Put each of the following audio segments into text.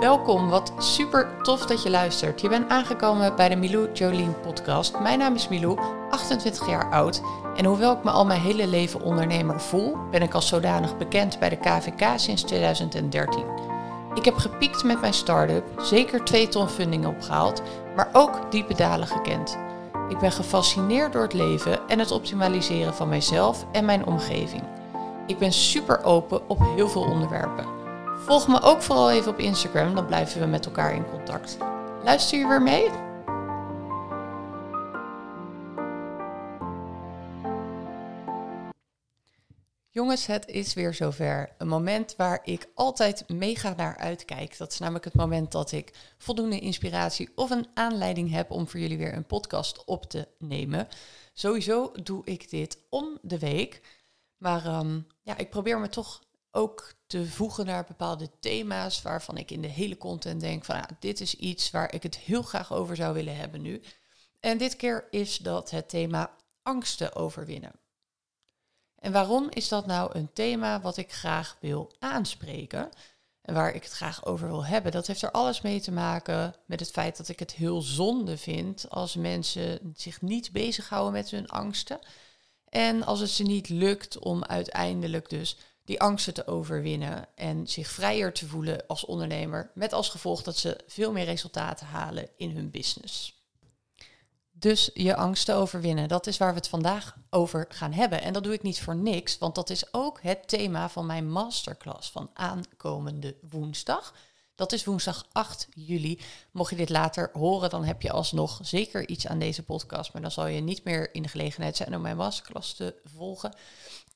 Welkom, wat super tof dat je luistert. Je bent aangekomen bij de Milou Jolien podcast. Mijn naam is Milou, 28 jaar oud. En hoewel ik me al mijn hele leven ondernemer voel, ben ik als zodanig bekend bij de KVK sinds 2013. Ik heb gepiekt met mijn start-up, zeker twee ton funding opgehaald, maar ook diepe dalen gekend. Ik ben gefascineerd door het leven en het optimaliseren van mijzelf en mijn omgeving. Ik ben super open op heel veel onderwerpen. Volg me ook vooral even op Instagram, dan blijven we met elkaar in contact. Luister je weer mee? Jongens, het is weer zover. Een moment waar ik altijd mega naar uitkijk. Dat is namelijk het moment dat ik voldoende inspiratie of een aanleiding heb om voor jullie weer een podcast op te nemen. Sowieso doe ik dit om de week. Maar um, ja, ik probeer me toch ook te voegen naar bepaalde thema's waarvan ik in de hele content denk van ja, dit is iets waar ik het heel graag over zou willen hebben nu. En dit keer is dat het thema angsten overwinnen. En waarom is dat nou een thema wat ik graag wil aanspreken? En waar ik het graag over wil hebben, dat heeft er alles mee te maken met het feit dat ik het heel zonde vind als mensen zich niet bezighouden met hun angsten. En als het ze niet lukt om uiteindelijk dus die angsten te overwinnen en zich vrijer te voelen als ondernemer, met als gevolg dat ze veel meer resultaten halen in hun business. Dus je angsten overwinnen, dat is waar we het vandaag over gaan hebben. En dat doe ik niet voor niks, want dat is ook het thema van mijn masterclass van aankomende woensdag. Dat is woensdag 8 juli. Mocht je dit later horen, dan heb je alsnog zeker iets aan deze podcast. Maar dan zal je niet meer in de gelegenheid zijn om mijn masterclass te volgen.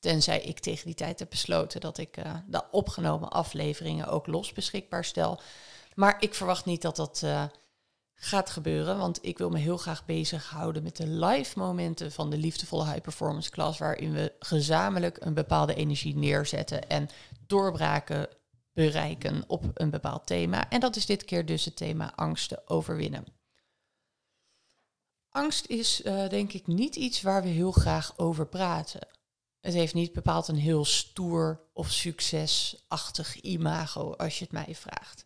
Tenzij ik tegen die tijd heb besloten dat ik uh, de opgenomen afleveringen ook los beschikbaar stel. Maar ik verwacht niet dat dat uh, gaat gebeuren, want ik wil me heel graag bezighouden met de live momenten van de liefdevolle high performance class, waarin we gezamenlijk een bepaalde energie neerzetten en doorbraken bereiken op een bepaald thema. En dat is dit keer dus het thema angsten overwinnen. Angst is uh, denk ik niet iets waar we heel graag over praten. Het heeft niet bepaald een heel stoer of succesachtig imago, als je het mij vraagt.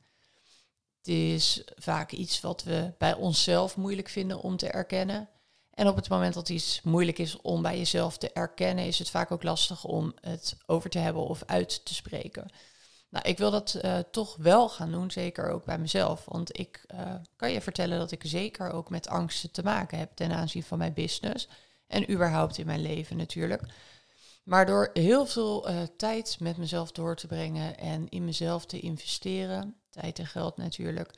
Het is vaak iets wat we bij onszelf moeilijk vinden om te erkennen. En op het moment dat iets moeilijk is om bij jezelf te erkennen, is het vaak ook lastig om het over te hebben of uit te spreken. Nou, ik wil dat uh, toch wel gaan doen, zeker ook bij mezelf. Want ik uh, kan je vertellen dat ik zeker ook met angsten te maken heb ten aanzien van mijn business. En überhaupt in mijn leven natuurlijk. Maar door heel veel uh, tijd met mezelf door te brengen en in mezelf te investeren, tijd en geld natuurlijk,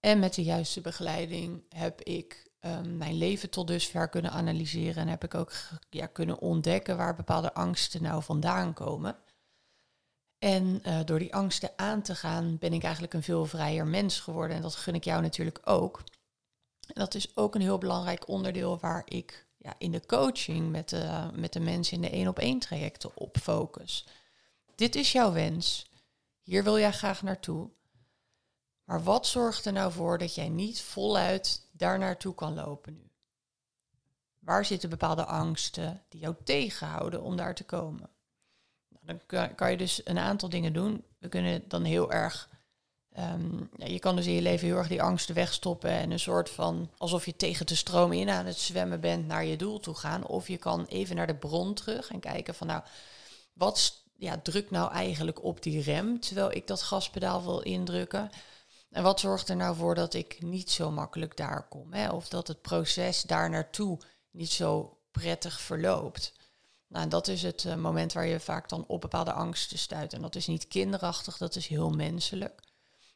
en met de juiste begeleiding heb ik um, mijn leven tot dusver kunnen analyseren en heb ik ook ja, kunnen ontdekken waar bepaalde angsten nou vandaan komen. En uh, door die angsten aan te gaan ben ik eigenlijk een veel vrijer mens geworden en dat gun ik jou natuurlijk ook. En dat is ook een heel belangrijk onderdeel waar ik ja, in de coaching met de, met de mensen in de één op één trajecten op focus. Dit is jouw wens. Hier wil jij graag naartoe. Maar wat zorgt er nou voor dat jij niet voluit daar naartoe kan lopen nu? Waar zitten bepaalde angsten die jou tegenhouden om daar te komen? Nou, dan kan je dus een aantal dingen doen. We kunnen dan heel erg Ja, je kan dus in je leven heel erg die angsten wegstoppen en een soort van alsof je tegen de stroom in aan het zwemmen bent naar je doel toe gaan. Of je kan even naar de bron terug en kijken van nou, wat ja, drukt nou eigenlijk op die rem terwijl ik dat gaspedaal wil indrukken. En wat zorgt er nou voor dat ik niet zo makkelijk daar kom? Hè? Of dat het proces daar naartoe niet zo prettig verloopt. Nou, dat is het uh, moment waar je vaak dan op bepaalde angsten stuit. En dat is niet kinderachtig, dat is heel menselijk.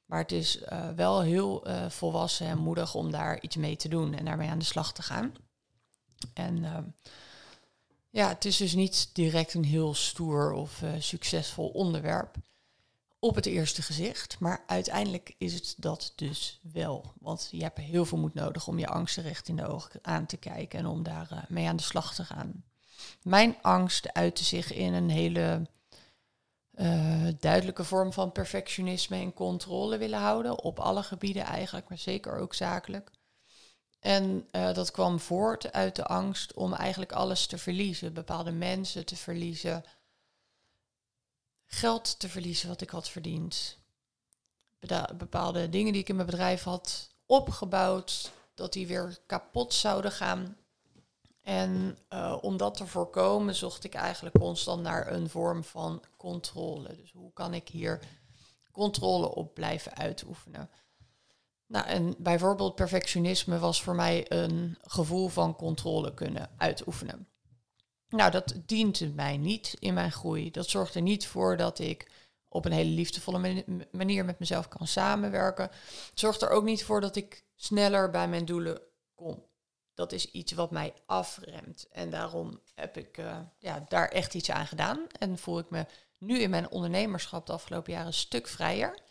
Maar het is uh, wel heel uh, volwassen en moedig om daar iets mee te doen en daarmee aan de slag te gaan. En uh, ja, het is dus niet direct een heel stoer of eh, succesvol onderwerp op het eerste gezicht. Maar uiteindelijk is het dat dus wel. Want je hebt heel veel moed nodig om je angsten recht in de ogen aan te kijken en om daar mee aan de slag te gaan. Mijn angst uitte zich in een hele uh, duidelijke vorm van perfectionisme en controle willen houden. Op alle gebieden eigenlijk, maar zeker ook zakelijk. En uh, dat kwam voort uit de angst om eigenlijk alles te verliezen. Bepaalde mensen te verliezen. Geld te verliezen wat ik had verdiend. bepaalde dingen die ik in mijn bedrijf had opgebouwd, dat die weer kapot zouden gaan. En uh, om dat te voorkomen, zocht ik eigenlijk constant naar een vorm van controle. Dus hoe kan ik hier controle op blijven uitoefenen? Nou, en bijvoorbeeld perfectionisme was voor mij een gevoel van controle kunnen uitoefenen. Nou, dat dient mij niet in mijn groei. Dat zorgt er niet voor dat ik op een hele liefdevolle manier met mezelf kan samenwerken. Het zorgt er ook niet voor dat ik sneller bij mijn doelen kom. Dat is iets wat mij afremt. En daarom heb ik uh, ja, daar echt iets aan gedaan. En voel ik me nu in mijn ondernemerschap de afgelopen jaren een stuk vrijer.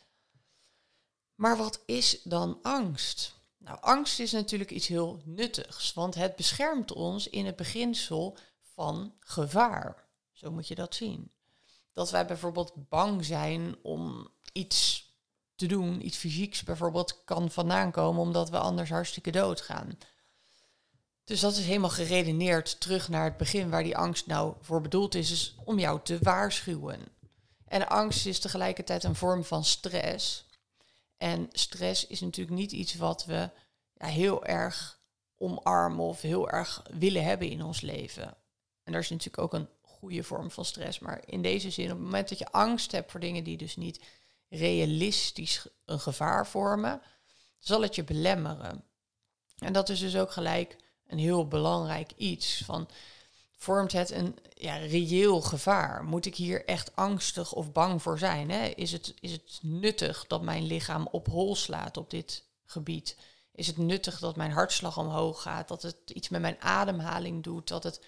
Maar wat is dan angst? Nou, angst is natuurlijk iets heel nuttigs, want het beschermt ons in het beginsel van gevaar. Zo moet je dat zien. Dat wij bijvoorbeeld bang zijn om iets te doen, iets fysieks bijvoorbeeld, kan vandaan komen omdat we anders hartstikke doodgaan. Dus dat is helemaal geredeneerd terug naar het begin waar die angst nou voor bedoeld is, om jou te waarschuwen. En angst is tegelijkertijd een vorm van stress. En stress is natuurlijk niet iets wat we ja, heel erg omarmen of heel erg willen hebben in ons leven. En daar is natuurlijk ook een goede vorm van stress. Maar in deze zin, op het moment dat je angst hebt voor dingen die dus niet realistisch een gevaar vormen, zal het je belemmeren. En dat is dus ook gelijk een heel belangrijk iets. Van, vormt het een ja, reëel gevaar? Moet ik hier echt angstig of bang voor zijn? Hè? Is, het, is het nuttig dat mijn lichaam op hol slaat op dit gebied? Is het nuttig dat mijn hartslag omhoog gaat? Dat het iets met mijn ademhaling doet? Dat het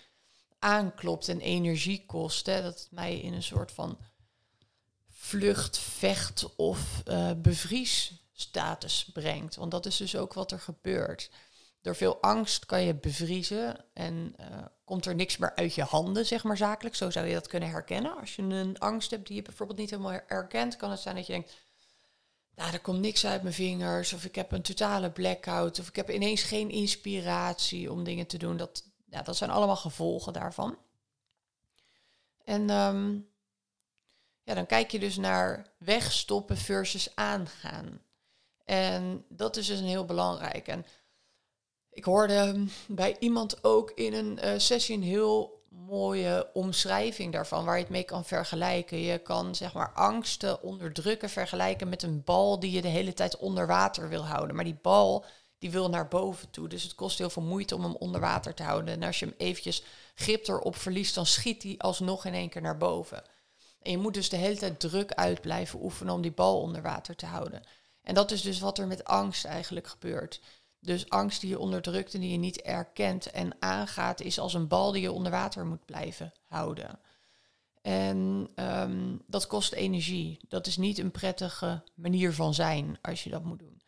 aanklopt en energie kost? Hè? Dat het mij in een soort van vlucht, vecht of uh, bevriesstatus brengt. Want dat is dus ook wat er gebeurt. Door veel angst kan je bevriezen en uh, komt er niks meer uit je handen, zeg maar zakelijk. Zo zou je dat kunnen herkennen. Als je een angst hebt die je bijvoorbeeld niet helemaal herkent, kan het zijn dat je denkt, nou, er komt niks uit mijn vingers, of ik heb een totale blackout, of ik heb ineens geen inspiratie om dingen te doen. Dat, ja, dat zijn allemaal gevolgen daarvan. En um, ja, dan kijk je dus naar wegstoppen versus aangaan. En dat is dus een heel belangrijk. En ik hoorde bij iemand ook in een uh, sessie een heel mooie omschrijving daarvan, waar je het mee kan vergelijken. Je kan zeg maar angsten onderdrukken vergelijken met een bal die je de hele tijd onder water wil houden. Maar die bal die wil naar boven toe. Dus het kost heel veel moeite om hem onder water te houden. En als je hem eventjes grip erop verliest, dan schiet hij alsnog in één keer naar boven. En je moet dus de hele tijd druk uit blijven oefenen om die bal onder water te houden. En dat is dus wat er met angst eigenlijk gebeurt. Dus angst die je onderdrukt en die je niet erkent en aangaat, is als een bal die je onder water moet blijven houden. En ehm, dat kost energie. Dat is niet een prettige manier van zijn als je dat moet doen.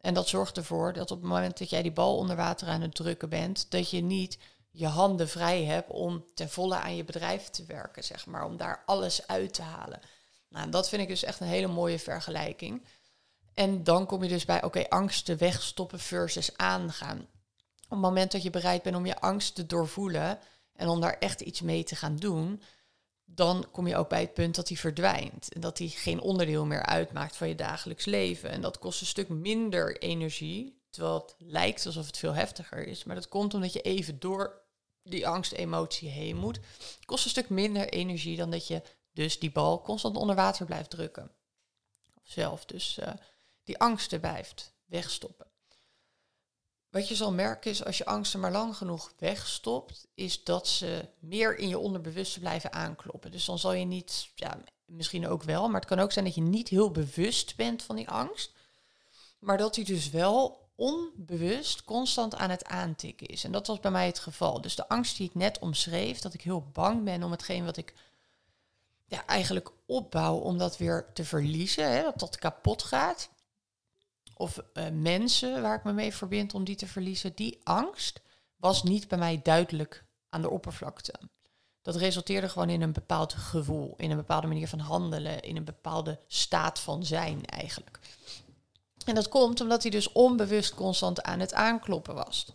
En dat zorgt ervoor dat op het moment dat jij die bal onder water aan het drukken bent, dat je niet je handen vrij hebt om ten volle aan je bedrijf te werken, zeg maar, om daar alles uit te halen. Nou, dat vind ik dus echt een hele mooie vergelijking. En dan kom je dus bij, oké, angsten wegstoppen versus aangaan. Op het moment dat je bereid bent om je angst te doorvoelen en om daar echt iets mee te gaan doen, dan kom je ook bij het punt dat die verdwijnt. En dat die geen onderdeel meer uitmaakt van je dagelijks leven. En dat kost een stuk minder energie, terwijl het lijkt alsof het veel heftiger is. Maar dat komt omdat je even door die angstemotie heen moet. Het kost een stuk minder energie dan dat je dus die bal constant onder water blijft drukken. Zelf dus uh, die angsten blijft wegstoppen. Wat je zal merken is als je angsten maar lang genoeg wegstopt, is dat ze meer in je onderbewuste blijven aankloppen. Dus dan zal je niet, ja, misschien ook wel, maar het kan ook zijn dat je niet heel bewust bent van die angst, maar dat die dus wel onbewust constant aan het aantikken is. En dat was bij mij het geval. Dus de angst die ik net omschreef, dat ik heel bang ben om hetgeen wat ik ja, eigenlijk opbouw, om dat weer te verliezen, hè, dat dat kapot gaat. Of uh, mensen waar ik me mee verbind om die te verliezen, die angst was niet bij mij duidelijk aan de oppervlakte. Dat resulteerde gewoon in een bepaald gevoel, in een bepaalde manier van handelen, in een bepaalde staat van zijn eigenlijk. En dat komt omdat hij dus onbewust constant aan het aankloppen was.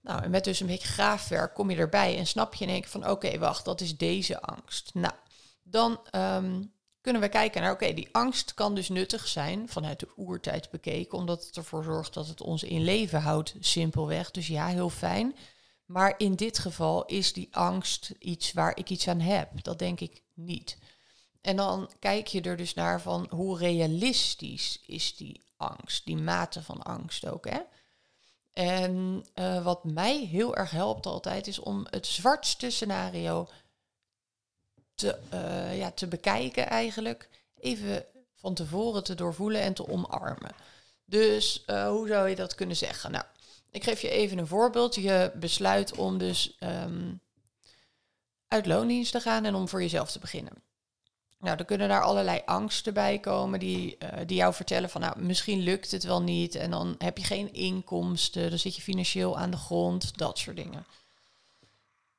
Nou, en met dus een beetje graafwerk kom je erbij en snap je in één keer van oké, wacht, dat is deze angst. Nou, dan um, kunnen we kijken naar, oké, die angst kan dus nuttig zijn vanuit de oertijd bekeken, omdat het ervoor zorgt dat het ons in leven houdt, simpelweg. Dus ja, heel fijn. Maar in dit geval is die angst iets waar ik iets aan heb. Dat denk ik niet. En dan kijk je er dus naar van hoe realistisch is die angst, die mate van angst ook. Hè? En uh, wat mij heel erg helpt altijd is om het zwartste scenario te, uh, ja, te bekijken eigenlijk. Even van tevoren te doorvoelen en te omarmen. Dus uh, hoe zou je dat kunnen zeggen? Nou, ik geef je even een voorbeeld. Je besluit om dus um, uit loondienst te gaan en om voor jezelf te beginnen. Nou, dan kunnen daar allerlei angsten bij komen die, uh, die jou vertellen van, nou, misschien lukt het wel niet en dan heb je geen inkomsten, dan zit je financieel aan de grond, dat soort dingen.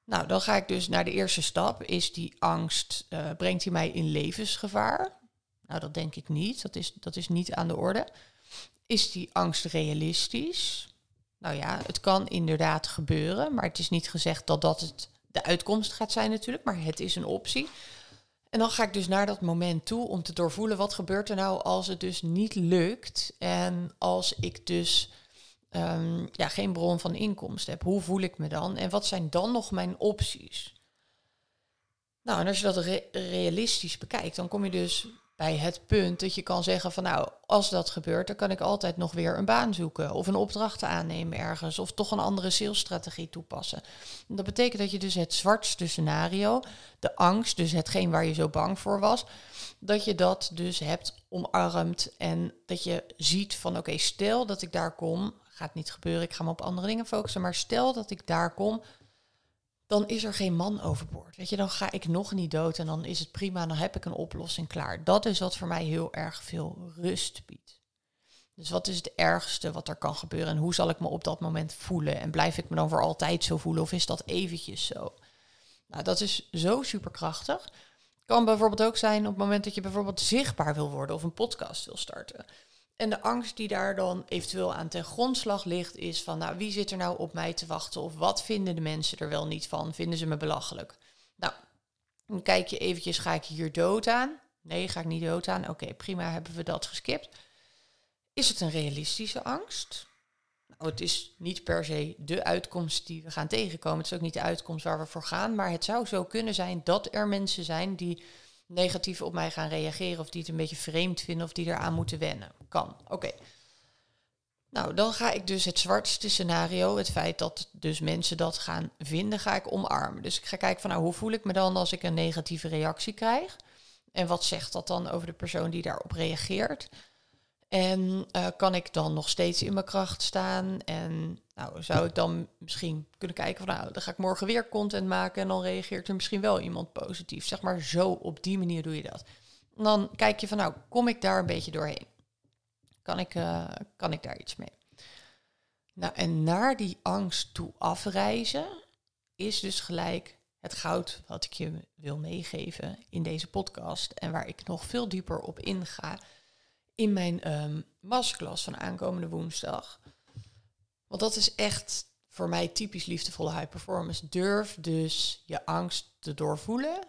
Nou, dan ga ik dus naar de eerste stap. Is die angst, uh, brengt hij mij in levensgevaar? Nou, dat denk ik niet. Dat is, dat is niet aan de orde. Is die angst realistisch? Nou ja, het kan inderdaad gebeuren, maar het is niet gezegd dat dat het de uitkomst gaat zijn natuurlijk, maar het is een optie. En dan ga ik dus naar dat moment toe om te doorvoelen wat gebeurt er nou als het dus niet lukt en als ik dus um, ja, geen bron van inkomsten heb. Hoe voel ik me dan en wat zijn dan nog mijn opties? Nou, en als je dat re realistisch bekijkt, dan kom je dus bij het punt dat je kan zeggen van nou, als dat gebeurt, dan kan ik altijd nog weer een baan zoeken of een opdracht aannemen ergens of toch een andere salesstrategie toepassen. En dat betekent dat je dus het zwartste scenario, de angst, dus hetgeen waar je zo bang voor was, dat je dat dus hebt omarmd en dat je ziet van oké, stel dat ik daar kom, gaat niet gebeuren, ik ga me op andere dingen focussen, maar stel dat ik daar kom, dan is er geen man overboord. Weet je, dan ga ik nog niet dood en dan is het prima, dan heb ik een oplossing klaar. Dat is wat voor mij heel erg veel rust biedt. Dus wat is het ergste wat er kan gebeuren en hoe zal ik me op dat moment voelen? En blijf ik me dan voor altijd zo voelen of is dat eventjes zo? Nou, dat is zo superkrachtig. Kan bijvoorbeeld ook zijn op het moment dat je bijvoorbeeld zichtbaar wil worden of een podcast wil starten. En de angst die daar dan eventueel aan ten grondslag ligt, is van, nou, wie zit er nou op mij te wachten? Of wat vinden de mensen er wel niet van? Vinden ze me belachelijk? Nou, dan kijk je eventjes, ga ik hier dood aan? Nee, ga ik niet dood aan? Oké, prima, hebben we dat geskipt. Is het een realistische angst? Nou, het is niet per se de uitkomst die we gaan tegenkomen. Het is ook niet de uitkomst waar we voor gaan. Maar het zou zo kunnen zijn dat er mensen zijn die negatief op mij gaan reageren of die het een beetje vreemd vinden of die eraan moeten wennen. Kan, oké. Nou, dan ga ik dus het zwartste scenario, het feit dat dus mensen dat gaan vinden, ga ik omarmen. Dus ik ga kijken van nou, hoe voel ik me dan als ik een negatieve reactie krijg? En wat zegt dat dan over de persoon die daarop reageert? En uh, kan ik dan nog steeds in mijn kracht staan? En nou, zou ik dan misschien kunnen kijken van nou, dan ga ik morgen weer content maken en dan reageert er misschien wel iemand positief. Zeg maar zo op die manier doe je dat. Dan kijk je van nou, kom ik daar een beetje doorheen? Kan ik, uh, kan ik daar iets mee? Nou, en naar die angst toe afreizen is dus gelijk het goud wat ik je wil meegeven in deze podcast en waar ik nog veel dieper op inga in mijn um, masterclass van aankomende woensdag. Want dat is echt voor mij typisch liefdevolle high performance. Durf dus je angst te doorvoelen.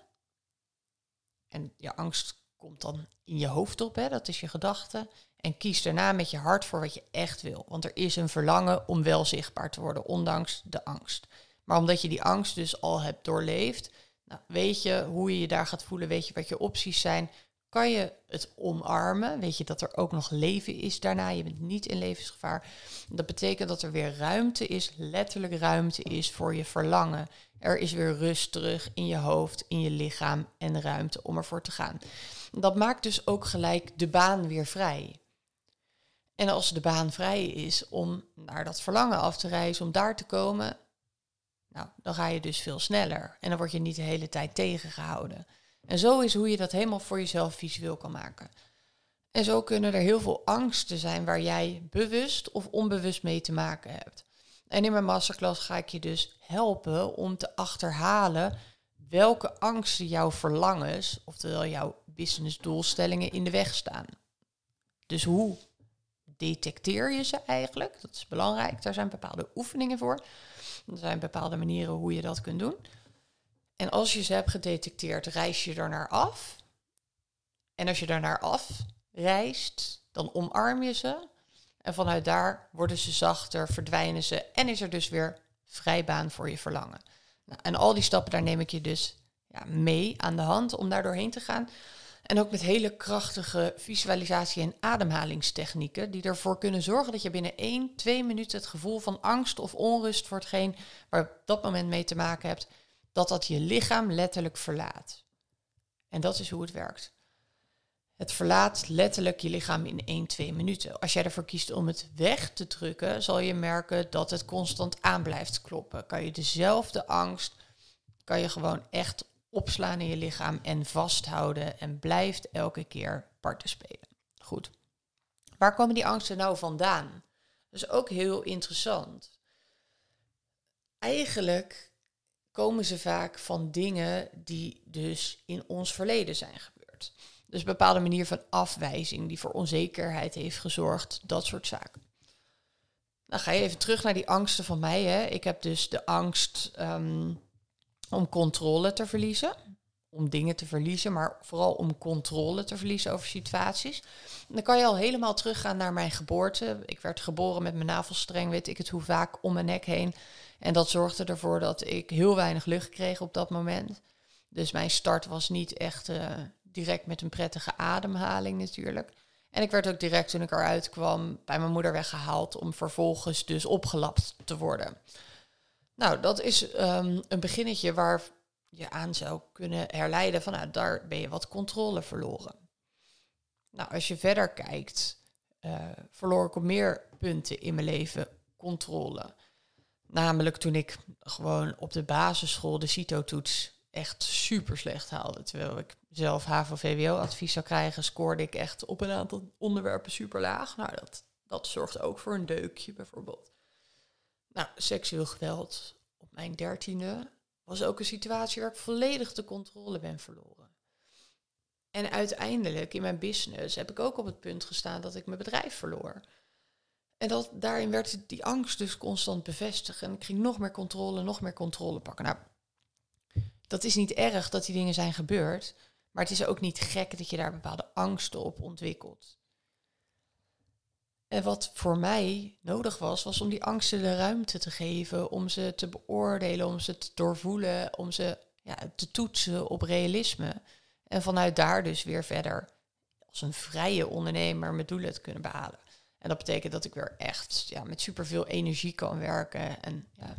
En je angst komt dan in je hoofd op, hè? dat is je gedachte. En kies daarna met je hart voor wat je echt wil. Want er is een verlangen om wel zichtbaar te worden, ondanks de angst. Maar omdat je die angst dus al hebt doorleefd, nou, weet je hoe je je daar gaat voelen, weet je wat je opties zijn, kan je het omarmen. Weet je dat er ook nog leven is daarna. Je bent niet in levensgevaar. Dat betekent dat er weer ruimte is, letterlijk ruimte is voor je verlangen. Er is weer rust terug in je hoofd, in je lichaam en ruimte om ervoor te gaan. Dat maakt dus ook gelijk de baan weer vrij. En als de baan vrij is om naar dat verlangen af te reizen, om daar te komen, nou, dan ga je dus veel sneller. En dan word je niet de hele tijd tegengehouden. En zo is hoe je dat helemaal voor jezelf visueel kan maken. En zo kunnen er heel veel angsten zijn waar jij bewust of onbewust mee te maken hebt. En in mijn masterclass ga ik je dus helpen om te achterhalen welke angsten jouw verlangens, oftewel jouw businessdoelstellingen, in de weg staan. Dus hoe detecteer je ze eigenlijk? Dat is belangrijk. Daar zijn bepaalde oefeningen voor. Er zijn bepaalde manieren hoe je dat kunt doen. En als je ze hebt gedetecteerd, reis je er naar af. En als je daarnaar afreist, dan omarm je ze. En vanuit daar worden ze zachter, verdwijnen ze en is er dus weer vrijbaan voor je verlangen. Nou, en al die stappen, daar neem ik je dus ja, mee aan de hand om daar doorheen te gaan. En ook met hele krachtige visualisatie- en ademhalingstechnieken, die ervoor kunnen zorgen dat je binnen 1, 2 minuten het gevoel van angst of onrust voor hetgeen waar je op dat moment mee te maken hebt, dat dat je lichaam letterlijk verlaat. En dat is hoe het werkt. Het verlaat letterlijk je lichaam in 1, 2 minuten. Als jij ervoor kiest om het weg te drukken, zal je merken dat het constant aan blijft kloppen. Kan je dezelfde angst, kan je gewoon echt opslaan in je lichaam en vasthouden en blijft elke keer parten spelen. Goed. Waar komen die angsten nou vandaan? Dat is ook heel interessant. Eigenlijk komen ze vaak van dingen die dus in ons verleden zijn gebeurd. Dus een bepaalde manier van afwijzing die voor onzekerheid heeft gezorgd, dat soort zaken. Dan ga je even terug naar die angsten van mij. Hè. Ik heb dus de angst ehm, om controle te verliezen. Om dingen te verliezen, maar vooral om controle te verliezen over situaties. dan kan je al helemaal teruggaan naar mijn geboorte. Ik werd geboren met mijn navelstreng, weet ik het hoe vaak, om mijn nek heen. En dat zorgde ervoor dat ik heel weinig lucht kreeg op dat moment. Dus mijn start was niet echt uh, direct met een prettige ademhaling natuurlijk. En ik werd ook direct toen ik eruit kwam bij mijn moeder weggehaald om vervolgens dus opgelapt te worden. Nou, dat is um, een beginnetje waar je aan zou kunnen herleiden van nou, daar ben je wat controle verloren. Nou, als je verder kijkt, uh, verloor ik op meer punten in mijn leven controle. Namelijk toen ik gewoon op de basisschool de CITO-toets echt super slecht haalde. Terwijl ik zelf HAVO-VWO-advies zou krijgen, scoorde ik echt op een aantal onderwerpen super laag. Nou, dat, dat zorgt ook voor een deukje bijvoorbeeld. Nou, seksueel geweld op mijn dertiende was ook een situatie waar ik volledig de controle ben verloren. En uiteindelijk in mijn business heb ik ook op het punt gestaan dat ik mijn bedrijf verloor. En dat, daarin werd die angst dus constant bevestigd. En ik ging nog meer controle, nog meer controle pakken. Nou, dat is niet erg dat die dingen zijn gebeurd. Maar het is ook niet gek dat je daar bepaalde angsten op ontwikkelt. En wat voor mij nodig was, was om die angsten de ruimte te geven, om ze te beoordelen, om ze te doorvoelen, om ze ja, te toetsen op realisme. En vanuit daar dus weer verder als een vrije ondernemer mijn doelen te kunnen behalen. En dat betekent dat ik weer echt ja, met superveel energie kan werken. En ja,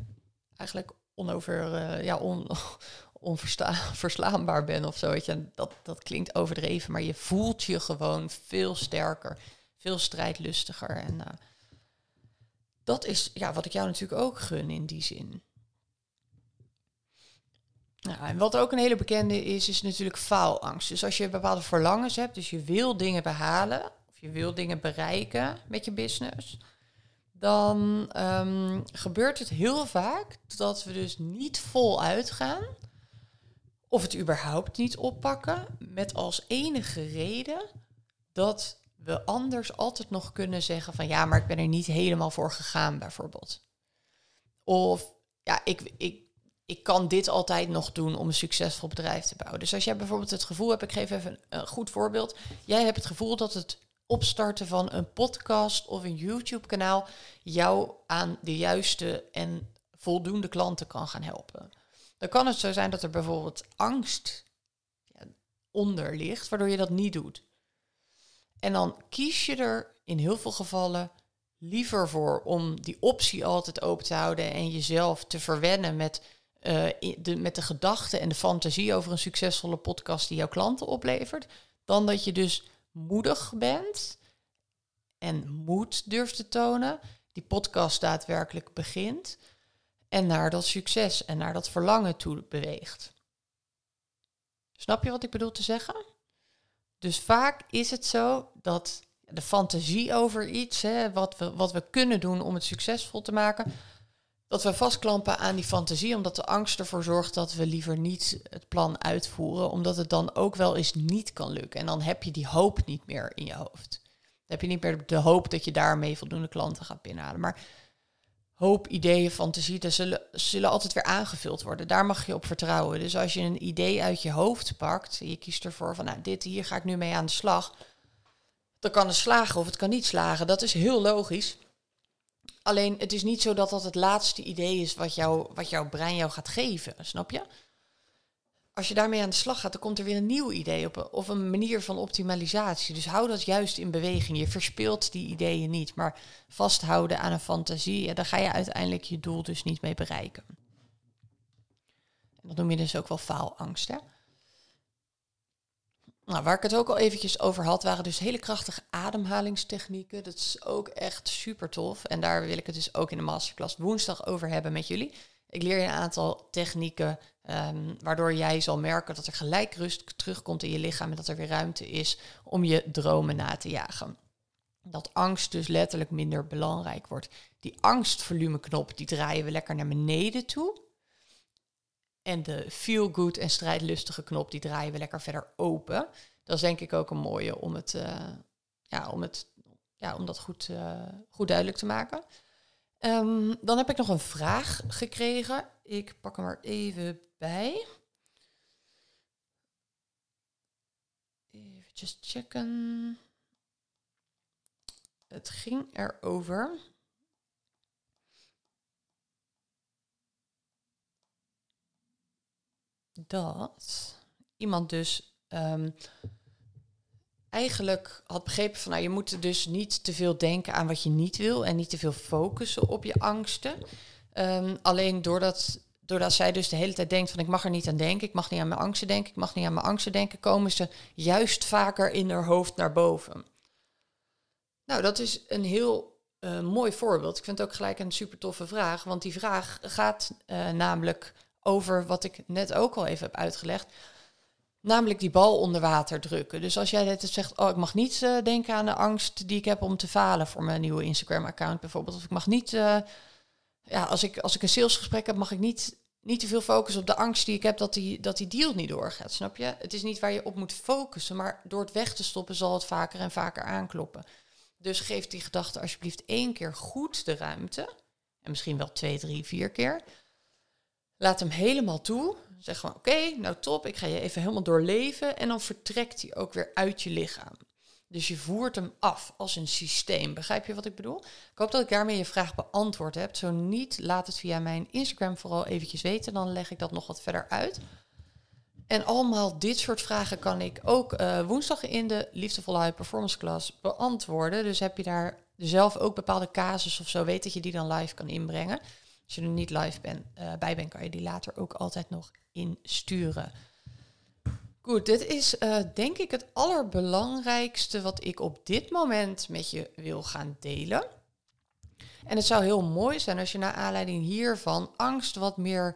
eigenlijk onover, uh, ja, on, onverslaanbaar ben of zo. Weet je. Dat, dat klinkt overdreven, maar je voelt je gewoon veel sterker, veel strijdlustiger. En uh, dat is ja, wat ik jou natuurlijk ook gun in die zin. Nou, en wat ook een hele bekende is, is natuurlijk faalangst. Dus als je bepaalde verlangens hebt, dus je wil dingen behalen, je wil dingen bereiken met je business, dan um, gebeurt het heel vaak dat we dus niet voluit gaan of het überhaupt niet oppakken met als enige reden dat we anders altijd nog kunnen zeggen van ja, maar ik ben er niet helemaal voor gegaan bijvoorbeeld. Of ja, ik, ik, ik kan dit altijd nog doen om een succesvol bedrijf te bouwen. Dus als jij bijvoorbeeld het gevoel hebt, ik geef even een goed voorbeeld. Jij hebt het gevoel dat het opstarten van een podcast of een YouTube-kanaal jou aan de juiste en voldoende klanten kan gaan helpen. Dan kan het zo zijn dat er bijvoorbeeld angst onder ligt, waardoor je dat niet doet. En dan kies je er in heel veel gevallen liever voor om die optie altijd open te houden en jezelf te verwennen met, uh, de, met de gedachte en de fantasie over een succesvolle podcast die jouw klanten oplevert, dan dat je dus moedig bent en moed durft te tonen, die podcast daadwerkelijk begint en naar dat succes en naar dat verlangen toe beweegt. Snap je wat ik bedoel te zeggen? Dus vaak is het zo dat de fantasie over iets, hè, wat, we, wat we kunnen doen om het succesvol te maken, dat we vastklampen aan die fantasie, omdat de angst ervoor zorgt dat we liever niet het plan uitvoeren, omdat het dan ook wel eens niet kan lukken. En dan heb je die hoop niet meer in je hoofd. Dan heb je niet meer de hoop dat je daarmee voldoende klanten gaat binnenhalen. Maar hoop ideeën, fantasieën, zullen, zullen altijd weer aangevuld worden. Daar mag je op vertrouwen. Dus als je een idee uit je hoofd pakt, je kiest ervoor van, nou, dit hier ga ik nu mee aan de slag. Dan kan het slagen of het kan niet slagen. Dat is heel logisch. Alleen het is niet zo dat dat het laatste idee is wat, jou, wat jouw brein jou gaat geven, snap je? Als je daarmee aan de slag gaat, dan komt er weer een nieuw idee op of een manier van optimalisatie. Dus hou dat juist in beweging. Je verspeelt die ideeën niet, maar vasthouden aan een fantasie, daar ga je uiteindelijk je doel dus niet mee bereiken. En dat noem je dus ook wel faalangst. Hè? Nou, waar ik het ook al eventjes over had, waren dus hele krachtige ademhalingstechnieken. Dat is ook echt super tof. En daar wil ik het dus ook in de masterclass woensdag over hebben met jullie. Ik leer je een aantal technieken um, waardoor jij zal merken dat er gelijk rust terugkomt in je lichaam en dat er weer ruimte is om je dromen na te jagen. Dat angst dus letterlijk minder belangrijk wordt. Die angstvolumeknop, die draaien we lekker naar beneden toe. En de feel good en strijdlustige knop, die draaien we lekker verder open. Dat is denk ik ook een mooie om, het, uh, ja, om, het, ja, om dat goed, uh, goed duidelijk te maken. Um, dan heb ik nog een vraag gekregen. Ik pak hem er even bij. Even checken. Het ging erover. Dat iemand dus um, eigenlijk had begrepen van nou je moet dus niet te veel denken aan wat je niet wil en niet te veel focussen op je angsten. Um, alleen doordat, doordat zij dus de hele tijd denkt van ik mag er niet aan denken, ik mag niet aan mijn angsten denken, ik mag niet aan mijn angsten denken, komen ze juist vaker in haar hoofd naar boven. Nou, dat is een heel uh, mooi voorbeeld. Ik vind het ook gelijk een super toffe vraag, want die vraag gaat uh, namelijk over wat ik net ook al even heb uitgelegd. Namelijk die bal onder water drukken. Dus als jij net zegt, oh, ik mag niet uh, denken aan de angst die ik heb om te falen voor mijn nieuwe Instagram-account bijvoorbeeld. Of ik mag niet, uh, ja, als ik, als ik een salesgesprek heb, mag ik niet, niet te veel focussen op de angst die ik heb dat die, dat die deal niet doorgaat. Snap je? Het is niet waar je op moet focussen, maar door het weg te stoppen zal het vaker en vaker aankloppen. Dus geef die gedachte alsjeblieft één keer goed de ruimte. En misschien wel twee, drie, vier keer. Laat hem helemaal toe. Zeg gewoon, oké, nou top, ik ga je even helemaal doorleven. En dan vertrekt hij ook weer uit je lichaam. Dus je voert hem af als een systeem. Begrijp je wat ik bedoel? Ik hoop dat ik daarmee je vraag beantwoord heb. Zo niet, laat het via mijn Instagram vooral eventjes weten. Dan leg ik dat nog wat verder uit. En allemaal dit soort vragen kan ik ook uh, woensdag in de Liefdevolle High Performance Class beantwoorden. Dus heb je daar zelf ook bepaalde casus of zo, weet dat je die dan live kan inbrengen. Als je er niet live uh, bij bent, kan je die later ook altijd nog insturen. Goed, dit is uh, denk ik het allerbelangrijkste wat ik op dit moment met je wil gaan delen. En het zou heel mooi zijn als je naar aanleiding hiervan angst wat meer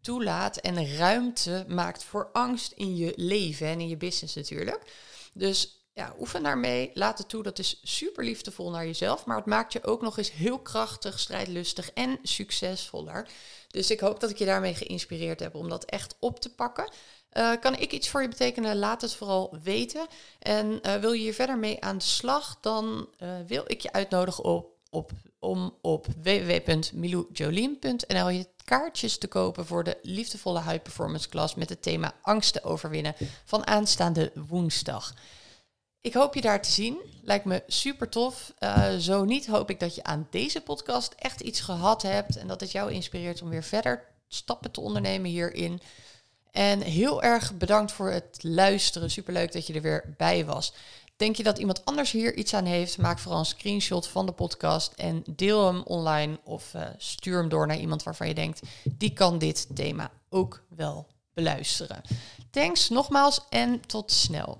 toelaat en ruimte maakt voor angst in je leven en in je business natuurlijk. Dus ja, oefen daarmee. Laat het toe. Dat is super liefdevol naar jezelf. Maar het maakt je ook nog eens heel krachtig, strijdlustig en succesvoller. Dus ik hoop dat ik je daarmee geïnspireerd heb om dat echt op te pakken. Uh, kan ik iets voor je betekenen? Laat het vooral weten. En uh, wil je hier verder mee aan de slag? Dan uh, wil ik je uitnodigen op, op, om op www.miloujolien.nl je kaartjes te kopen voor de liefdevolle high performance class met het thema angsten overwinnen van aanstaande woensdag. Ik hoop je daar te zien. Lijkt me super tof. Uh, zo niet hoop ik dat je aan deze podcast echt iets gehad hebt en dat het jou inspireert om weer verder stappen te ondernemen hierin. En heel erg bedankt voor het luisteren. Superleuk dat je er weer bij was. Denk je dat iemand anders hier iets aan heeft? Maak vooral een screenshot van de podcast en deel hem online of uh, stuur hem door naar iemand waarvan je denkt, die kan dit thema ook wel beluisteren. Thanks nogmaals en tot snel.